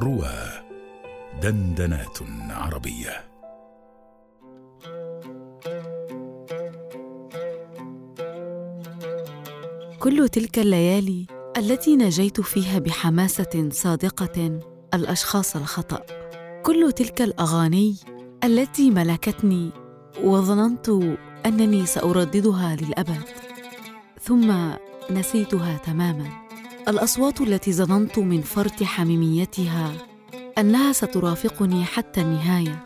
روى دندنات عربية. كل تلك الليالي التي نجيت فيها بحماسة صادقة الأشخاص الخطأ. كل تلك الأغاني التي ملكتني وظننت أنني سأرددها للأبد ثم نسيتها تماما. الأصوات التي ظننت من فرط حميميتها أنها سترافقني حتى النهاية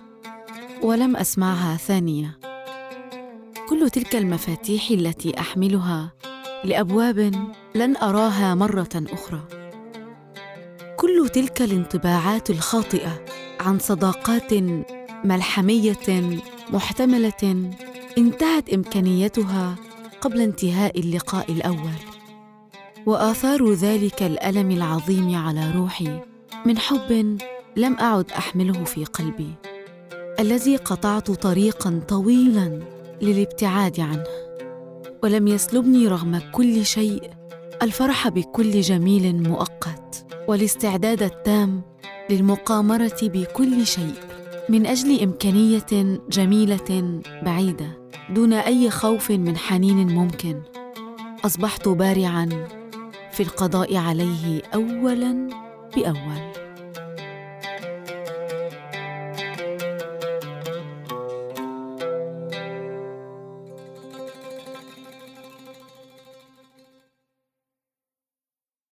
ولم أسمعها ثانية. كل تلك المفاتيح التي أحملها لأبواب لن أراها مرة أخرى. كل تلك الانطباعات الخاطئة عن صداقات ملحمية محتملة انتهت إمكانيتها قبل انتهاء اللقاء الأول. وآثار ذلك الألم العظيم على روحي من حب لم أعد أحمله في قلبي الذي قطعت طريقا طويلا للابتعاد عنه ولم يسلبني رغم كل شيء الفرح بكل جميل مؤقت والاستعداد التام للمقامرة بكل شيء من أجل إمكانية جميلة بعيدة دون أي خوف من حنين ممكن أصبحت بارعا في القضاء عليه اولا بأول.